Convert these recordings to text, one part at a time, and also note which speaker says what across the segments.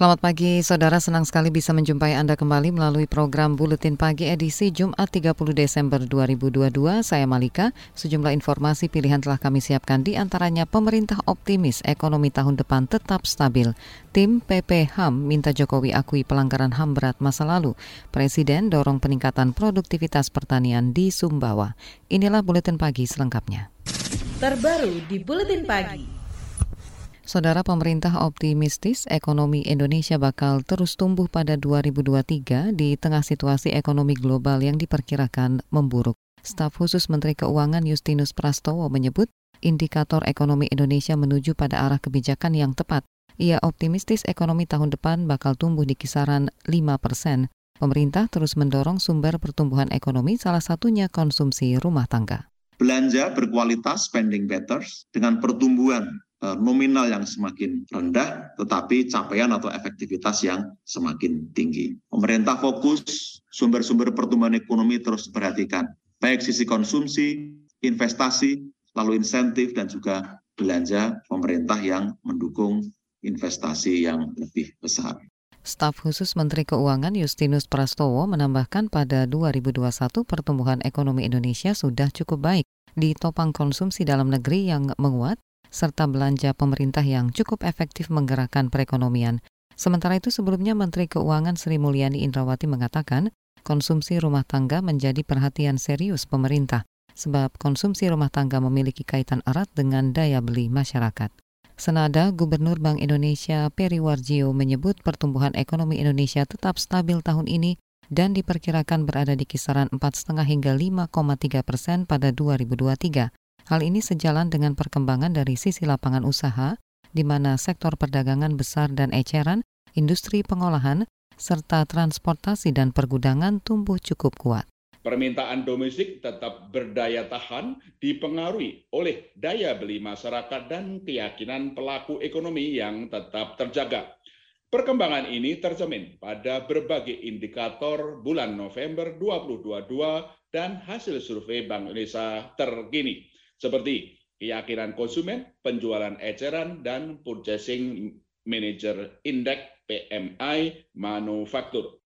Speaker 1: Selamat pagi, saudara. Senang sekali bisa menjumpai Anda kembali melalui program Buletin Pagi edisi Jumat 30 Desember 2022. Saya Malika. Sejumlah informasi pilihan telah kami siapkan di antaranya pemerintah optimis ekonomi tahun depan tetap stabil. Tim PP HAM minta Jokowi akui pelanggaran HAM berat masa lalu. Presiden dorong peningkatan produktivitas pertanian di Sumbawa. Inilah Buletin Pagi selengkapnya.
Speaker 2: Terbaru di Buletin Pagi.
Speaker 1: Saudara pemerintah optimistis ekonomi Indonesia bakal terus tumbuh pada 2023 di tengah situasi ekonomi global yang diperkirakan memburuk. Staf khusus Menteri Keuangan Justinus Prastowo menyebut indikator ekonomi Indonesia menuju pada arah kebijakan yang tepat. Ia optimistis ekonomi tahun depan bakal tumbuh di kisaran 5 persen. Pemerintah terus mendorong sumber pertumbuhan ekonomi, salah satunya konsumsi rumah tangga.
Speaker 3: Belanja berkualitas spending better dengan pertumbuhan nominal yang semakin rendah, tetapi capaian atau efektivitas yang semakin tinggi. Pemerintah fokus sumber-sumber pertumbuhan ekonomi terus diperhatikan, baik sisi konsumsi, investasi, lalu insentif, dan juga belanja pemerintah yang mendukung investasi yang lebih besar.
Speaker 1: Staf khusus Menteri Keuangan Justinus Prastowo menambahkan pada 2021 pertumbuhan ekonomi Indonesia sudah cukup baik. Ditopang konsumsi dalam negeri yang menguat, serta belanja pemerintah yang cukup efektif menggerakkan perekonomian. Sementara itu sebelumnya Menteri Keuangan Sri Mulyani Indrawati mengatakan konsumsi rumah tangga menjadi perhatian serius pemerintah sebab konsumsi rumah tangga memiliki kaitan erat dengan daya beli masyarakat. Senada Gubernur Bank Indonesia Peri Warjio menyebut pertumbuhan ekonomi Indonesia tetap stabil tahun ini dan diperkirakan berada di kisaran 4,5 hingga 5,3 persen pada 2023. Hal ini sejalan dengan perkembangan dari sisi lapangan usaha, di mana sektor perdagangan besar dan eceran, industri pengolahan, serta transportasi dan pergudangan tumbuh cukup kuat.
Speaker 4: Permintaan domestik tetap berdaya tahan dipengaruhi oleh daya beli masyarakat dan keyakinan pelaku ekonomi yang tetap terjaga. Perkembangan ini tercermin pada berbagai indikator bulan November 2022 dan hasil survei Bank Indonesia terkini seperti keyakinan konsumen, penjualan eceran, dan Purchasing Manager Index PMI manufaktur.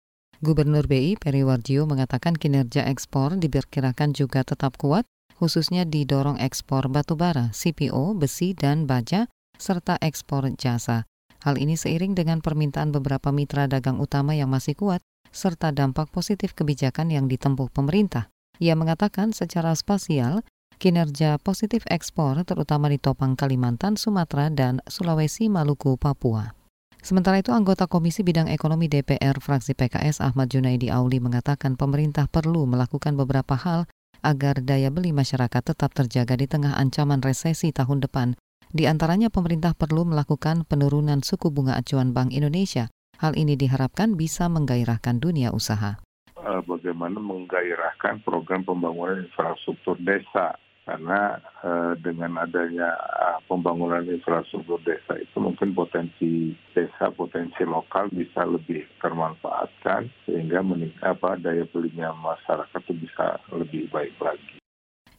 Speaker 1: Gubernur BI Peri Warjio mengatakan kinerja ekspor diperkirakan juga tetap kuat, khususnya didorong ekspor batubara, CPO, besi, dan baja, serta ekspor jasa. Hal ini seiring dengan permintaan beberapa mitra dagang utama yang masih kuat, serta dampak positif kebijakan yang ditempuh pemerintah. Ia mengatakan secara spasial, kinerja positif ekspor terutama di Topang, Kalimantan, Sumatera, dan Sulawesi, Maluku, Papua. Sementara itu, anggota Komisi Bidang Ekonomi DPR fraksi PKS Ahmad Junaidi Auli mengatakan pemerintah perlu melakukan beberapa hal agar daya beli masyarakat tetap terjaga di tengah ancaman resesi tahun depan. Di antaranya pemerintah perlu melakukan penurunan suku bunga acuan Bank Indonesia. Hal ini diharapkan bisa menggairahkan dunia usaha.
Speaker 5: Bagaimana menggairahkan program pembangunan infrastruktur desa karena uh, dengan adanya uh, pembangunan infrastruktur desa itu mungkin potensi desa potensi lokal bisa lebih termanfaatkan sehingga apa daya belinya masyarakat itu bisa lebih baik lagi.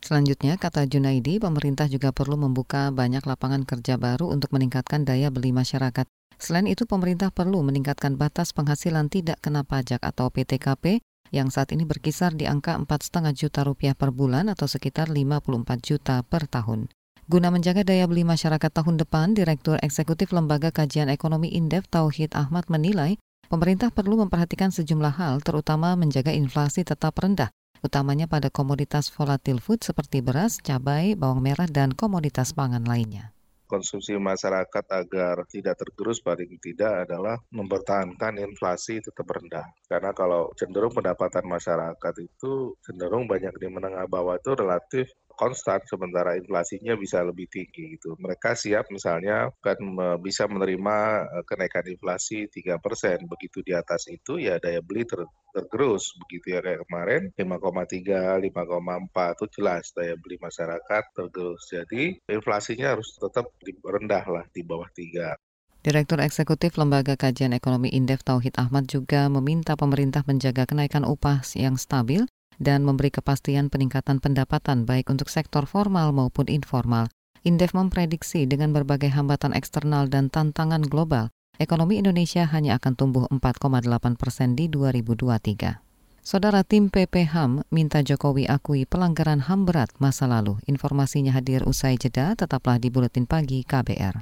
Speaker 1: Selanjutnya, kata Junaidi, pemerintah juga perlu membuka banyak lapangan kerja baru untuk meningkatkan daya beli masyarakat. Selain itu, pemerintah perlu meningkatkan batas penghasilan tidak kena pajak atau PTKP yang saat ini berkisar di angka 4,5 juta rupiah per bulan atau sekitar 54 juta per tahun. Guna menjaga daya beli masyarakat tahun depan, Direktur Eksekutif Lembaga Kajian Ekonomi Indef Tauhid Ahmad menilai pemerintah perlu memperhatikan sejumlah hal terutama menjaga inflasi tetap rendah, utamanya pada komoditas volatil food seperti beras, cabai, bawang merah, dan komoditas pangan lainnya
Speaker 6: konsumsi masyarakat agar tidak tergerus paling tidak adalah mempertahankan inflasi tetap rendah. Karena kalau cenderung pendapatan masyarakat itu cenderung banyak di menengah bawah itu relatif konstan sementara inflasinya bisa lebih tinggi gitu. Mereka siap misalnya kan bisa menerima eh, kenaikan inflasi 3%. Begitu di atas itu ya daya beli ter tergerus begitu ya kayak kemarin 5,3, 5,4 itu jelas daya beli masyarakat tergerus. Jadi inflasinya harus tetap rendah lah di bawah 3.
Speaker 1: Direktur Eksekutif Lembaga Kajian Ekonomi Indef Tauhid Ahmad juga meminta pemerintah menjaga kenaikan upah yang stabil dan memberi kepastian peningkatan pendapatan baik untuk sektor formal maupun informal. Indef memprediksi dengan berbagai hambatan eksternal dan tantangan global, ekonomi Indonesia hanya akan tumbuh 4,8 persen di 2023. Saudara tim PPHAM minta Jokowi akui pelanggaran HAM berat masa lalu. Informasinya hadir usai jeda, tetaplah di Buletin Pagi KBR.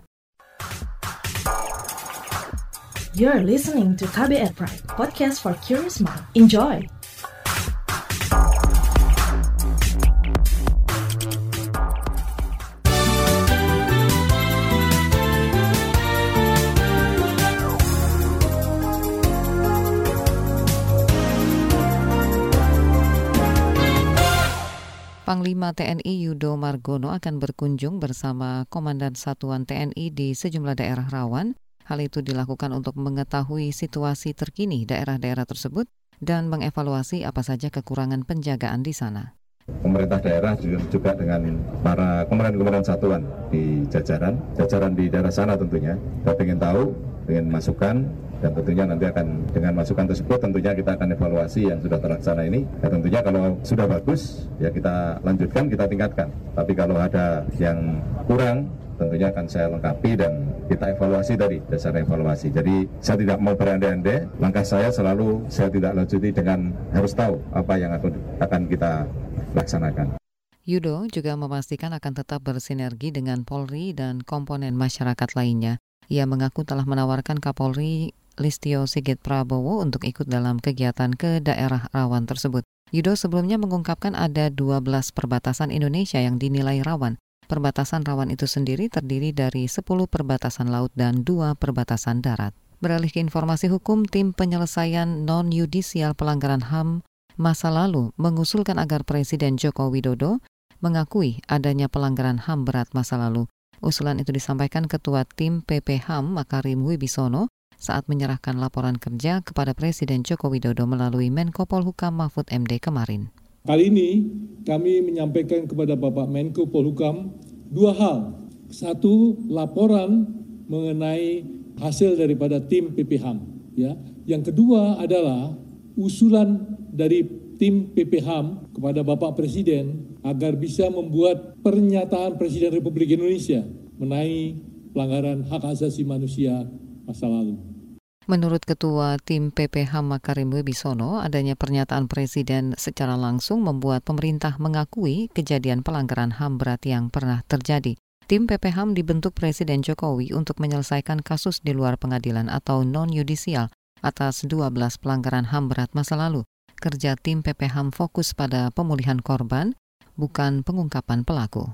Speaker 2: You're listening to KBR Pride, podcast for curious mind. Enjoy!
Speaker 1: Panglima TNI Yudo Margono akan berkunjung bersama Komandan Satuan TNI di sejumlah daerah rawan. Hal itu dilakukan untuk mengetahui situasi terkini daerah-daerah tersebut dan mengevaluasi apa saja kekurangan penjagaan di sana.
Speaker 7: Pemerintah daerah juga dengan para komandan-komandan satuan di jajaran, jajaran di daerah sana tentunya. Kita ingin tahu, ingin masukan, dan tentunya nanti akan dengan masukan tersebut tentunya kita akan evaluasi yang sudah terlaksana ini. Ya tentunya kalau sudah bagus ya kita lanjutkan kita tingkatkan. Tapi kalau ada yang kurang tentunya akan saya lengkapi dan kita evaluasi tadi dasar evaluasi. Jadi saya tidak mau berandai-andai langkah saya selalu saya tidak lanjuti dengan harus tahu apa yang akan kita laksanakan.
Speaker 1: Yudo juga memastikan akan tetap bersinergi dengan Polri dan komponen masyarakat lainnya. Ia mengaku telah menawarkan Kapolri Listio Sigit Prabowo untuk ikut dalam kegiatan ke daerah rawan tersebut. Yudo sebelumnya mengungkapkan ada 12 perbatasan Indonesia yang dinilai rawan. Perbatasan rawan itu sendiri terdiri dari 10 perbatasan laut dan 2 perbatasan darat. Beralih ke informasi hukum, tim penyelesaian non-yudisial pelanggaran HAM masa lalu mengusulkan agar Presiden Joko Widodo mengakui adanya pelanggaran HAM berat masa lalu. Usulan itu disampaikan Ketua Tim PPHAM Makarim Wibisono saat menyerahkan laporan kerja kepada Presiden Joko Widodo melalui Menko Polhukam Mahfud MD kemarin.
Speaker 8: Kali ini kami menyampaikan kepada Bapak Menko Polhukam dua hal. Satu, laporan mengenai hasil daripada tim PPHAM. Ya. Yang kedua adalah usulan dari tim PPHAM kepada Bapak Presiden agar bisa membuat pernyataan Presiden Republik Indonesia mengenai pelanggaran hak asasi manusia masa lalu.
Speaker 1: Menurut Ketua Tim PPH Makarim Wibisono, adanya pernyataan Presiden secara langsung membuat pemerintah mengakui kejadian pelanggaran HAM berat yang pernah terjadi. Tim PPHAM dibentuk Presiden Jokowi untuk menyelesaikan kasus di luar pengadilan atau non-yudisial atas 12 pelanggaran HAM berat masa lalu. Kerja tim PPHAM fokus pada pemulihan korban, bukan pengungkapan pelaku.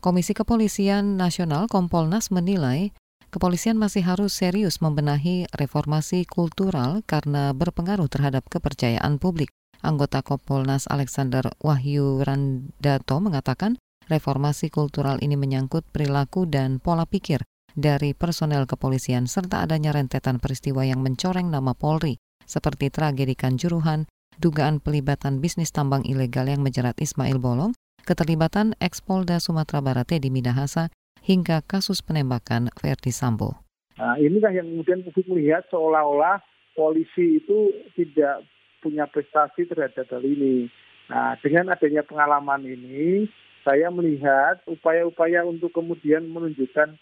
Speaker 1: Komisi Kepolisian Nasional Kompolnas menilai kepolisian masih harus serius membenahi reformasi kultural karena berpengaruh terhadap kepercayaan publik. Anggota Kompolnas Alexander Wahyu Randato mengatakan reformasi kultural ini menyangkut perilaku dan pola pikir dari personel kepolisian serta adanya rentetan peristiwa yang mencoreng nama Polri, seperti tragedi Kanjuruhan, dugaan pelibatan bisnis tambang ilegal yang menjerat Ismail Bolong, keterlibatan ex-Polda Sumatera Barat Teddy Minahasa, hingga kasus penembakan Verdi Sambo.
Speaker 9: Nah, inilah yang kemudian publik melihat seolah-olah polisi itu tidak punya prestasi terhadap hal ini. Nah, dengan adanya pengalaman ini, saya melihat upaya-upaya untuk kemudian menunjukkan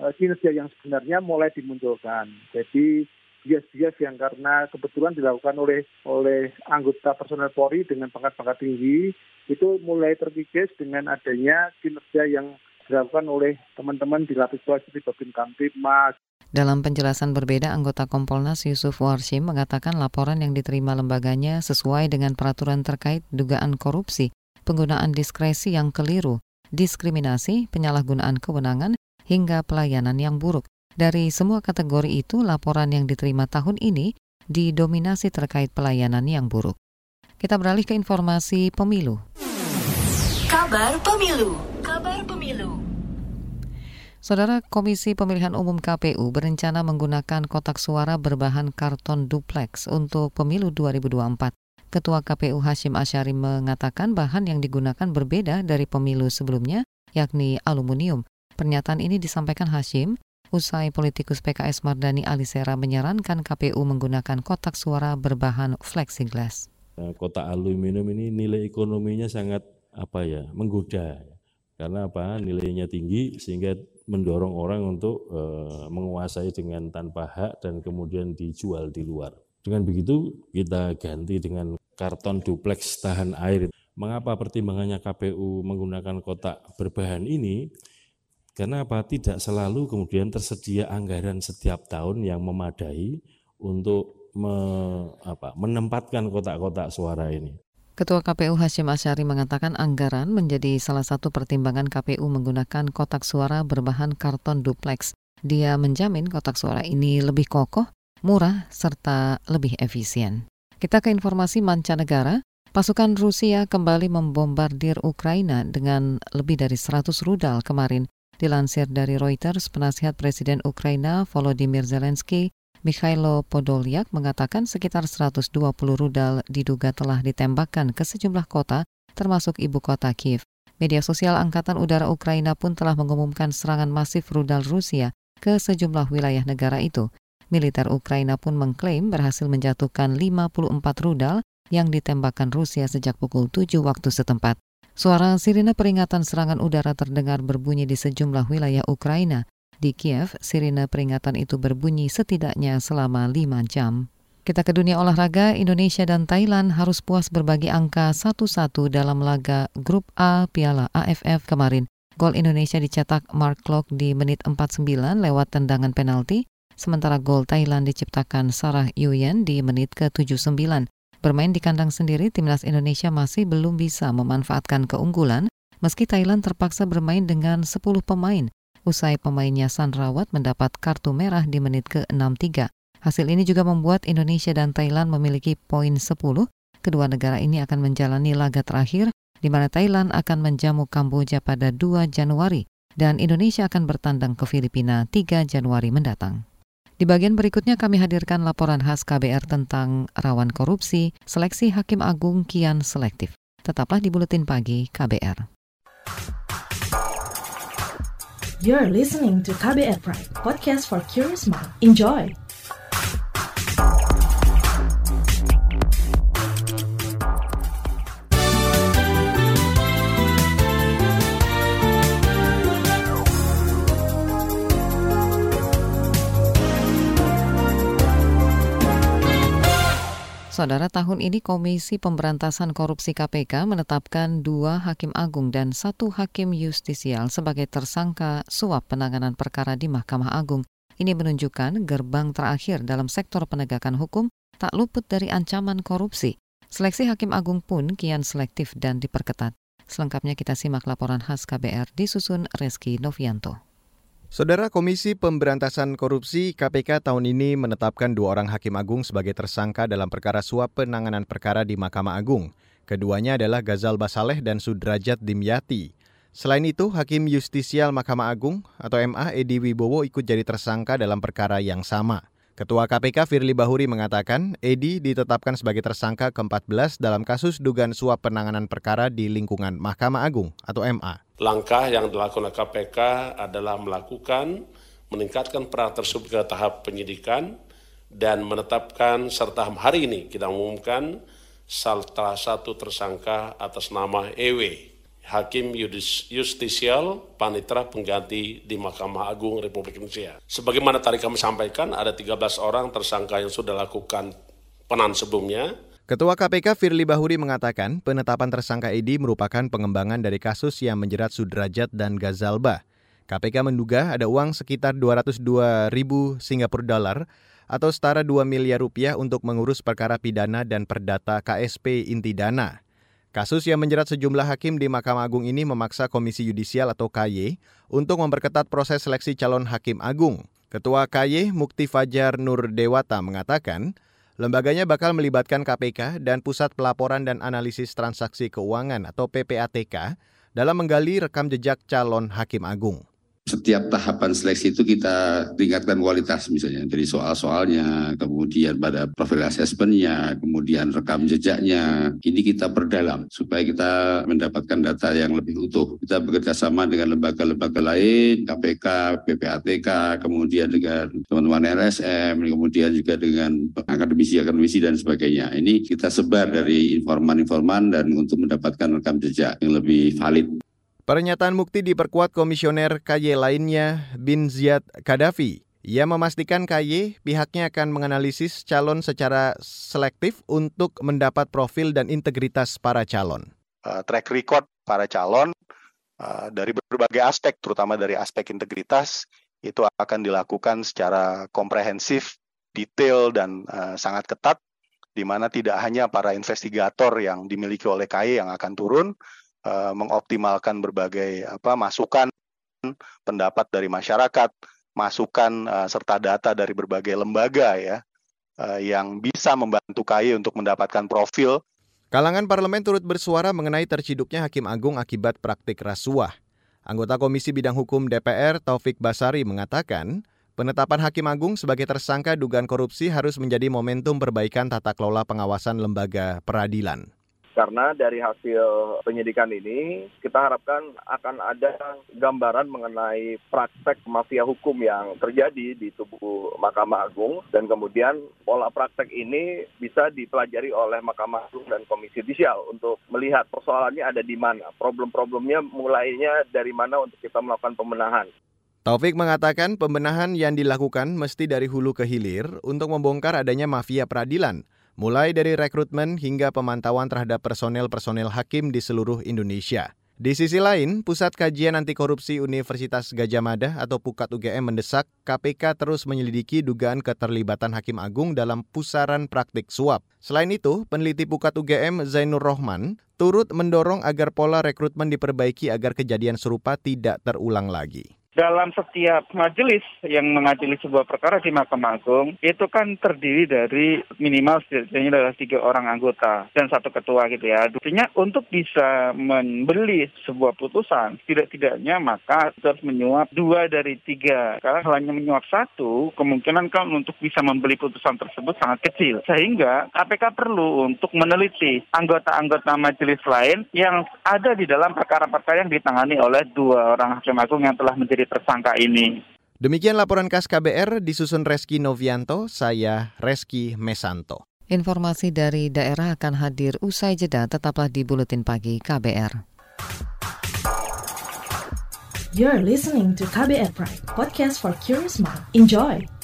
Speaker 9: uh, kinerja yang sebenarnya mulai dimunculkan. Jadi bias-bias yang karena kebetulan dilakukan oleh oleh anggota personel Polri dengan pangkat-pangkat tinggi itu mulai terkikis dengan adanya kinerja yang dilakukan oleh teman-teman di lapis bawah seperti Babin Kamtipmas.
Speaker 1: Dalam penjelasan berbeda, anggota Kompolnas Yusuf Warshim mengatakan laporan yang diterima lembaganya sesuai dengan peraturan terkait dugaan korupsi, penggunaan diskresi yang keliru, diskriminasi, penyalahgunaan kewenangan, hingga pelayanan yang buruk. Dari semua kategori itu, laporan yang diterima tahun ini didominasi terkait pelayanan yang buruk. Kita beralih ke informasi pemilu.
Speaker 10: Kabar Pemilu. Kabar Pemilu.
Speaker 1: Saudara Komisi Pemilihan Umum KPU berencana menggunakan kotak suara berbahan karton duplex untuk pemilu 2024. Ketua KPU Hashim Asyari mengatakan bahan yang digunakan berbeda dari pemilu sebelumnya, yakni aluminium. Pernyataan ini disampaikan Hashim usai politikus PKS Mardani Alisera menyarankan KPU menggunakan kotak suara berbahan flexiglass.
Speaker 11: Eh, kotak aluminium ini nilai ekonominya sangat apa ya menggoda karena apa nilainya tinggi sehingga mendorong orang untuk e, menguasai dengan tanpa hak dan kemudian dijual di luar. Dengan begitu kita ganti dengan karton duplex tahan air. Mengapa pertimbangannya KPU menggunakan kotak berbahan ini? Karena apa? Tidak selalu kemudian tersedia anggaran setiap tahun yang memadai untuk me, apa, menempatkan kotak-kotak suara ini.
Speaker 1: Ketua KPU Hashim Asyari mengatakan anggaran menjadi salah satu pertimbangan KPU menggunakan kotak suara berbahan karton duplex. Dia menjamin kotak suara ini lebih kokoh, murah, serta lebih efisien. Kita ke informasi mancanegara. Pasukan Rusia kembali membombardir Ukraina dengan lebih dari 100 rudal kemarin. Dilansir dari Reuters, penasihat Presiden Ukraina Volodymyr Zelensky Mikhailo Podolyak mengatakan sekitar 120 rudal diduga telah ditembakkan ke sejumlah kota, termasuk ibu kota Kiev. Media sosial Angkatan Udara Ukraina pun telah mengumumkan serangan masif rudal Rusia ke sejumlah wilayah negara itu. Militer Ukraina pun mengklaim berhasil menjatuhkan 54 rudal yang ditembakkan Rusia sejak pukul 7 waktu setempat. Suara sirine peringatan serangan udara terdengar berbunyi di sejumlah wilayah Ukraina, di Kiev, sirine peringatan itu berbunyi setidaknya selama lima jam. Kita ke dunia olahraga, Indonesia dan Thailand harus puas berbagi angka 1-1 dalam laga Grup A Piala AFF kemarin. Gol Indonesia dicetak Mark Klok di menit 49 lewat tendangan penalti, sementara gol Thailand diciptakan Sarah Yuyen di menit ke-79. Bermain di kandang sendiri, timnas Indonesia masih belum bisa memanfaatkan keunggulan, meski Thailand terpaksa bermain dengan 10 pemain usai pemainnya Rawat mendapat kartu merah di menit ke-63. Hasil ini juga membuat Indonesia dan Thailand memiliki poin 10. Kedua negara ini akan menjalani laga terakhir di mana Thailand akan menjamu Kamboja pada 2 Januari dan Indonesia akan bertandang ke Filipina 3 Januari mendatang. Di bagian berikutnya kami hadirkan laporan khas KBR tentang rawan korupsi, seleksi Hakim Agung kian selektif. Tetaplah di Buletin Pagi KBR.
Speaker 2: You're listening to KBR Pride, podcast for curious mind. Enjoy!
Speaker 1: Saudara, tahun ini Komisi Pemberantasan Korupsi KPK menetapkan dua hakim agung dan satu hakim justisial sebagai tersangka suap penanganan perkara di Mahkamah Agung. Ini menunjukkan gerbang terakhir dalam sektor penegakan hukum tak luput dari ancaman korupsi. Seleksi hakim agung pun kian selektif dan diperketat. Selengkapnya kita simak laporan khas KBR disusun Reski Novianto.
Speaker 12: Saudara Komisi Pemberantasan Korupsi KPK tahun ini menetapkan dua orang hakim agung sebagai tersangka dalam perkara suap penanganan perkara di Mahkamah Agung. Keduanya adalah Gazal Basaleh dan Sudrajat Dimyati. Selain itu, Hakim Justisial Mahkamah Agung atau MA Edi Wibowo ikut jadi tersangka dalam perkara yang sama. Ketua KPK Firly Bahuri mengatakan Edi ditetapkan sebagai tersangka ke-14 dalam kasus dugaan suap penanganan perkara di lingkungan Mahkamah Agung atau MA.
Speaker 13: Langkah yang dilakukan KPK adalah melakukan meningkatkan peran tersebut ke tahap penyidikan dan menetapkan serta hari ini kita umumkan salah satu tersangka atas nama EW Hakim Justisial Panitra Pengganti di Mahkamah Agung Republik Indonesia. Sebagaimana tadi kami sampaikan, ada 13 orang tersangka yang sudah lakukan penan sebelumnya.
Speaker 12: Ketua KPK Firly Bahuri mengatakan penetapan tersangka Edi merupakan pengembangan dari kasus yang menjerat Sudrajat dan Gazalba. KPK menduga ada uang sekitar 202 ribu Singapura dolar atau setara 2 miliar rupiah untuk mengurus perkara pidana dan perdata KSP inti dana. Kasus yang menjerat sejumlah hakim di Mahkamah Agung ini memaksa Komisi Yudisial atau KY untuk memperketat proses seleksi calon hakim agung. Ketua KY Mukti Fajar Nur Dewata mengatakan, lembaganya bakal melibatkan KPK dan Pusat Pelaporan dan Analisis Transaksi Keuangan atau PPATK dalam menggali rekam jejak calon hakim agung
Speaker 14: setiap tahapan seleksi itu kita tingkatkan kualitas misalnya dari soal-soalnya, kemudian pada profil asesmennya, kemudian rekam jejaknya. Ini kita perdalam supaya kita mendapatkan data yang lebih utuh. Kita bekerja sama dengan lembaga-lembaga lain, KPK, PPATK, kemudian dengan teman-teman LSM, kemudian juga dengan akademisi-akademisi dan sebagainya. Ini kita sebar dari informan-informan dan untuk mendapatkan rekam jejak yang lebih valid.
Speaker 12: Pernyataan Mukti diperkuat komisioner KY lainnya Bin Ziyad Kadafi. Ia memastikan KY pihaknya akan menganalisis calon secara selektif untuk mendapat profil dan integritas para calon.
Speaker 15: Uh, track record para calon uh, dari berbagai aspek, terutama dari aspek integritas, itu akan dilakukan secara komprehensif, detail, dan uh, sangat ketat, di mana tidak hanya para investigator yang dimiliki oleh KY yang akan turun, uh, mengoptimalkan berbagai apa masukan pendapat dari masyarakat, masukan uh, serta data dari berbagai lembaga ya uh, yang bisa membantu KAI untuk mendapatkan profil.
Speaker 12: Kalangan parlemen turut bersuara mengenai terciduknya Hakim Agung akibat praktik rasuah. Anggota Komisi Bidang Hukum DPR Taufik Basari mengatakan, penetapan Hakim Agung sebagai tersangka dugaan korupsi harus menjadi momentum perbaikan tata kelola pengawasan lembaga peradilan
Speaker 16: karena dari hasil penyidikan ini kita harapkan akan ada gambaran mengenai praktek mafia hukum yang terjadi di tubuh Mahkamah Agung dan kemudian pola praktek ini bisa dipelajari oleh Mahkamah Agung dan Komisi Judisial untuk melihat persoalannya ada di mana, problem-problemnya mulainya dari mana untuk kita melakukan pembenahan.
Speaker 12: Taufik mengatakan pembenahan yang dilakukan mesti dari hulu ke hilir untuk membongkar adanya mafia peradilan mulai dari rekrutmen hingga pemantauan terhadap personel-personel hakim di seluruh Indonesia. Di sisi lain, Pusat Kajian Anti Korupsi Universitas Gajah Mada atau PUKAT UGM mendesak KPK terus menyelidiki dugaan keterlibatan Hakim Agung dalam pusaran praktik suap. Selain itu, peneliti PUKAT UGM Zainur Rohman turut mendorong agar pola rekrutmen diperbaiki agar kejadian serupa tidak terulang lagi
Speaker 17: dalam setiap majelis yang mengadili sebuah perkara di Mahkamah Agung itu kan terdiri dari minimal setidaknya adalah tiga orang anggota dan satu ketua gitu ya. Artinya untuk bisa membeli sebuah putusan tidak-tidaknya maka harus menyuap dua dari tiga. Karena hanya menyuap satu kemungkinan kan untuk bisa membeli putusan tersebut sangat kecil. Sehingga KPK perlu untuk meneliti anggota-anggota majelis lain yang ada di dalam perkara-perkara yang ditangani oleh dua orang hakim agung yang telah menjadi tersangka ini.
Speaker 12: Demikian laporan khas KBR disusun Reski Novianto, saya Reski Mesanto.
Speaker 1: Informasi dari daerah akan hadir usai jeda, tetaplah di Buletin Pagi KBR.
Speaker 2: You're listening to KBR Pride, podcast for curious mind. Enjoy!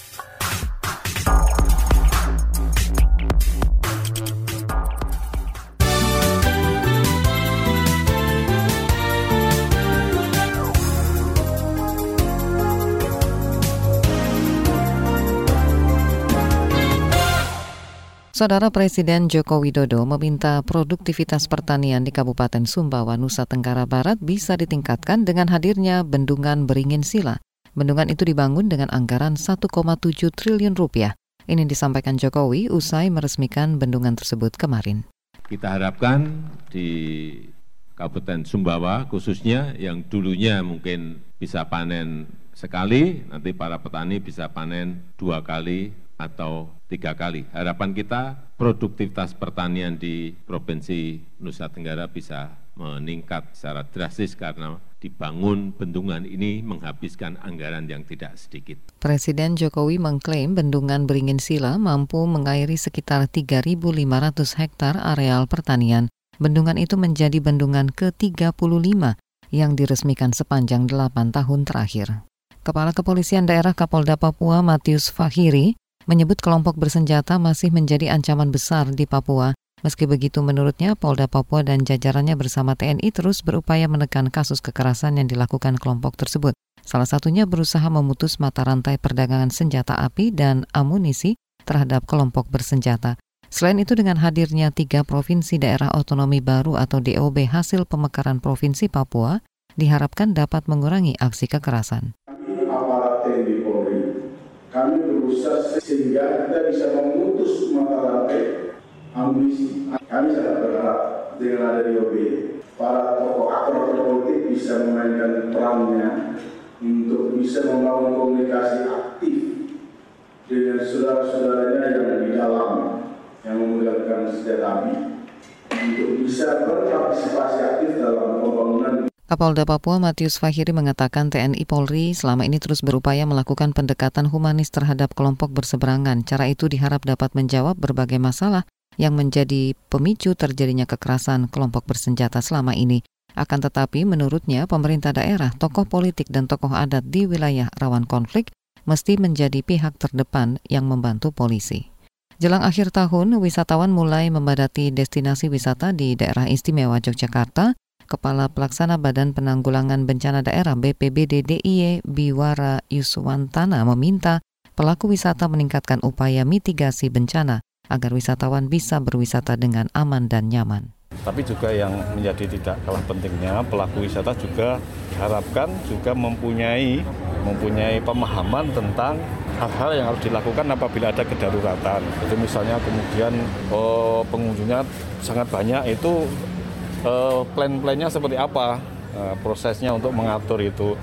Speaker 1: Saudara Presiden Joko Widodo meminta produktivitas pertanian di Kabupaten Sumbawa, Nusa Tenggara Barat bisa ditingkatkan dengan hadirnya bendungan Beringin Sila. Bendungan itu dibangun dengan anggaran 1,7 triliun rupiah. Ini disampaikan Jokowi usai meresmikan bendungan tersebut kemarin.
Speaker 18: Kita harapkan di Kabupaten Sumbawa khususnya yang dulunya mungkin bisa panen sekali, nanti para petani bisa panen dua kali atau tiga kali. Harapan kita produktivitas pertanian di Provinsi Nusa Tenggara bisa meningkat secara drastis karena dibangun bendungan ini menghabiskan anggaran yang tidak sedikit.
Speaker 1: Presiden Jokowi mengklaim bendungan Beringin Sila mampu mengairi sekitar 3.500 hektar areal pertanian. Bendungan itu menjadi bendungan ke-35 yang diresmikan sepanjang 8 tahun terakhir. Kepala Kepolisian Daerah Kapolda Papua Matius Fahiri menyebut kelompok bersenjata masih menjadi ancaman besar di Papua. Meski begitu, menurutnya Polda Papua dan jajarannya bersama TNI terus berupaya menekan kasus kekerasan yang dilakukan kelompok tersebut. Salah satunya berusaha memutus mata rantai perdagangan senjata api dan amunisi terhadap kelompok bersenjata. Selain itu dengan hadirnya tiga provinsi daerah otonomi baru atau DOB hasil pemekaran Provinsi Papua, diharapkan dapat mengurangi aksi kekerasan.
Speaker 19: Aparat TNI kami berusaha sehingga kita bisa memutus mata rantai amunisi. Kami sangat berharap dengan ada DOB para tokoh aktor politik bisa memainkan perannya untuk bisa membangun komunikasi aktif dengan saudara-saudaranya yang di dalam yang memegangkan senjata api untuk bisa berpartisipasi aktif dalam pembangunan
Speaker 1: Kapolda Papua Matius Fahiri mengatakan TNI Polri selama ini terus berupaya melakukan pendekatan humanis terhadap kelompok berseberangan. Cara itu diharap dapat menjawab berbagai masalah yang menjadi pemicu terjadinya kekerasan kelompok bersenjata selama ini. Akan tetapi menurutnya pemerintah daerah, tokoh politik dan tokoh adat di wilayah rawan konflik mesti menjadi pihak terdepan yang membantu polisi. Jelang akhir tahun, wisatawan mulai memadati destinasi wisata di daerah istimewa Yogyakarta Kepala Pelaksana Badan Penanggulangan Bencana Daerah BPBD DIY Biwara Yuswantana meminta pelaku wisata meningkatkan upaya mitigasi bencana agar wisatawan bisa berwisata dengan aman dan nyaman.
Speaker 20: Tapi juga yang menjadi tidak kalah pentingnya pelaku wisata juga diharapkan juga mempunyai mempunyai pemahaman tentang hal-hal yang harus dilakukan apabila ada kedaruratan. Itu misalnya kemudian oh, pengunjungnya sangat banyak itu uh, plan-plannya seperti apa uh, prosesnya untuk mengatur itu.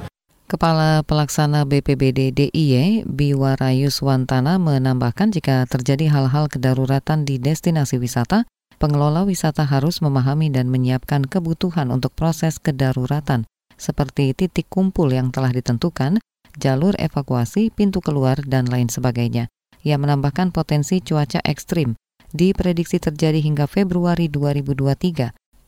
Speaker 1: Kepala Pelaksana BPBD DIY Biwara Yuswantana menambahkan jika terjadi hal-hal kedaruratan di destinasi wisata, pengelola wisata harus memahami dan menyiapkan kebutuhan untuk proses kedaruratan, seperti titik kumpul yang telah ditentukan, jalur evakuasi, pintu keluar, dan lain sebagainya. Ia menambahkan potensi cuaca ekstrim diprediksi terjadi hingga Februari 2023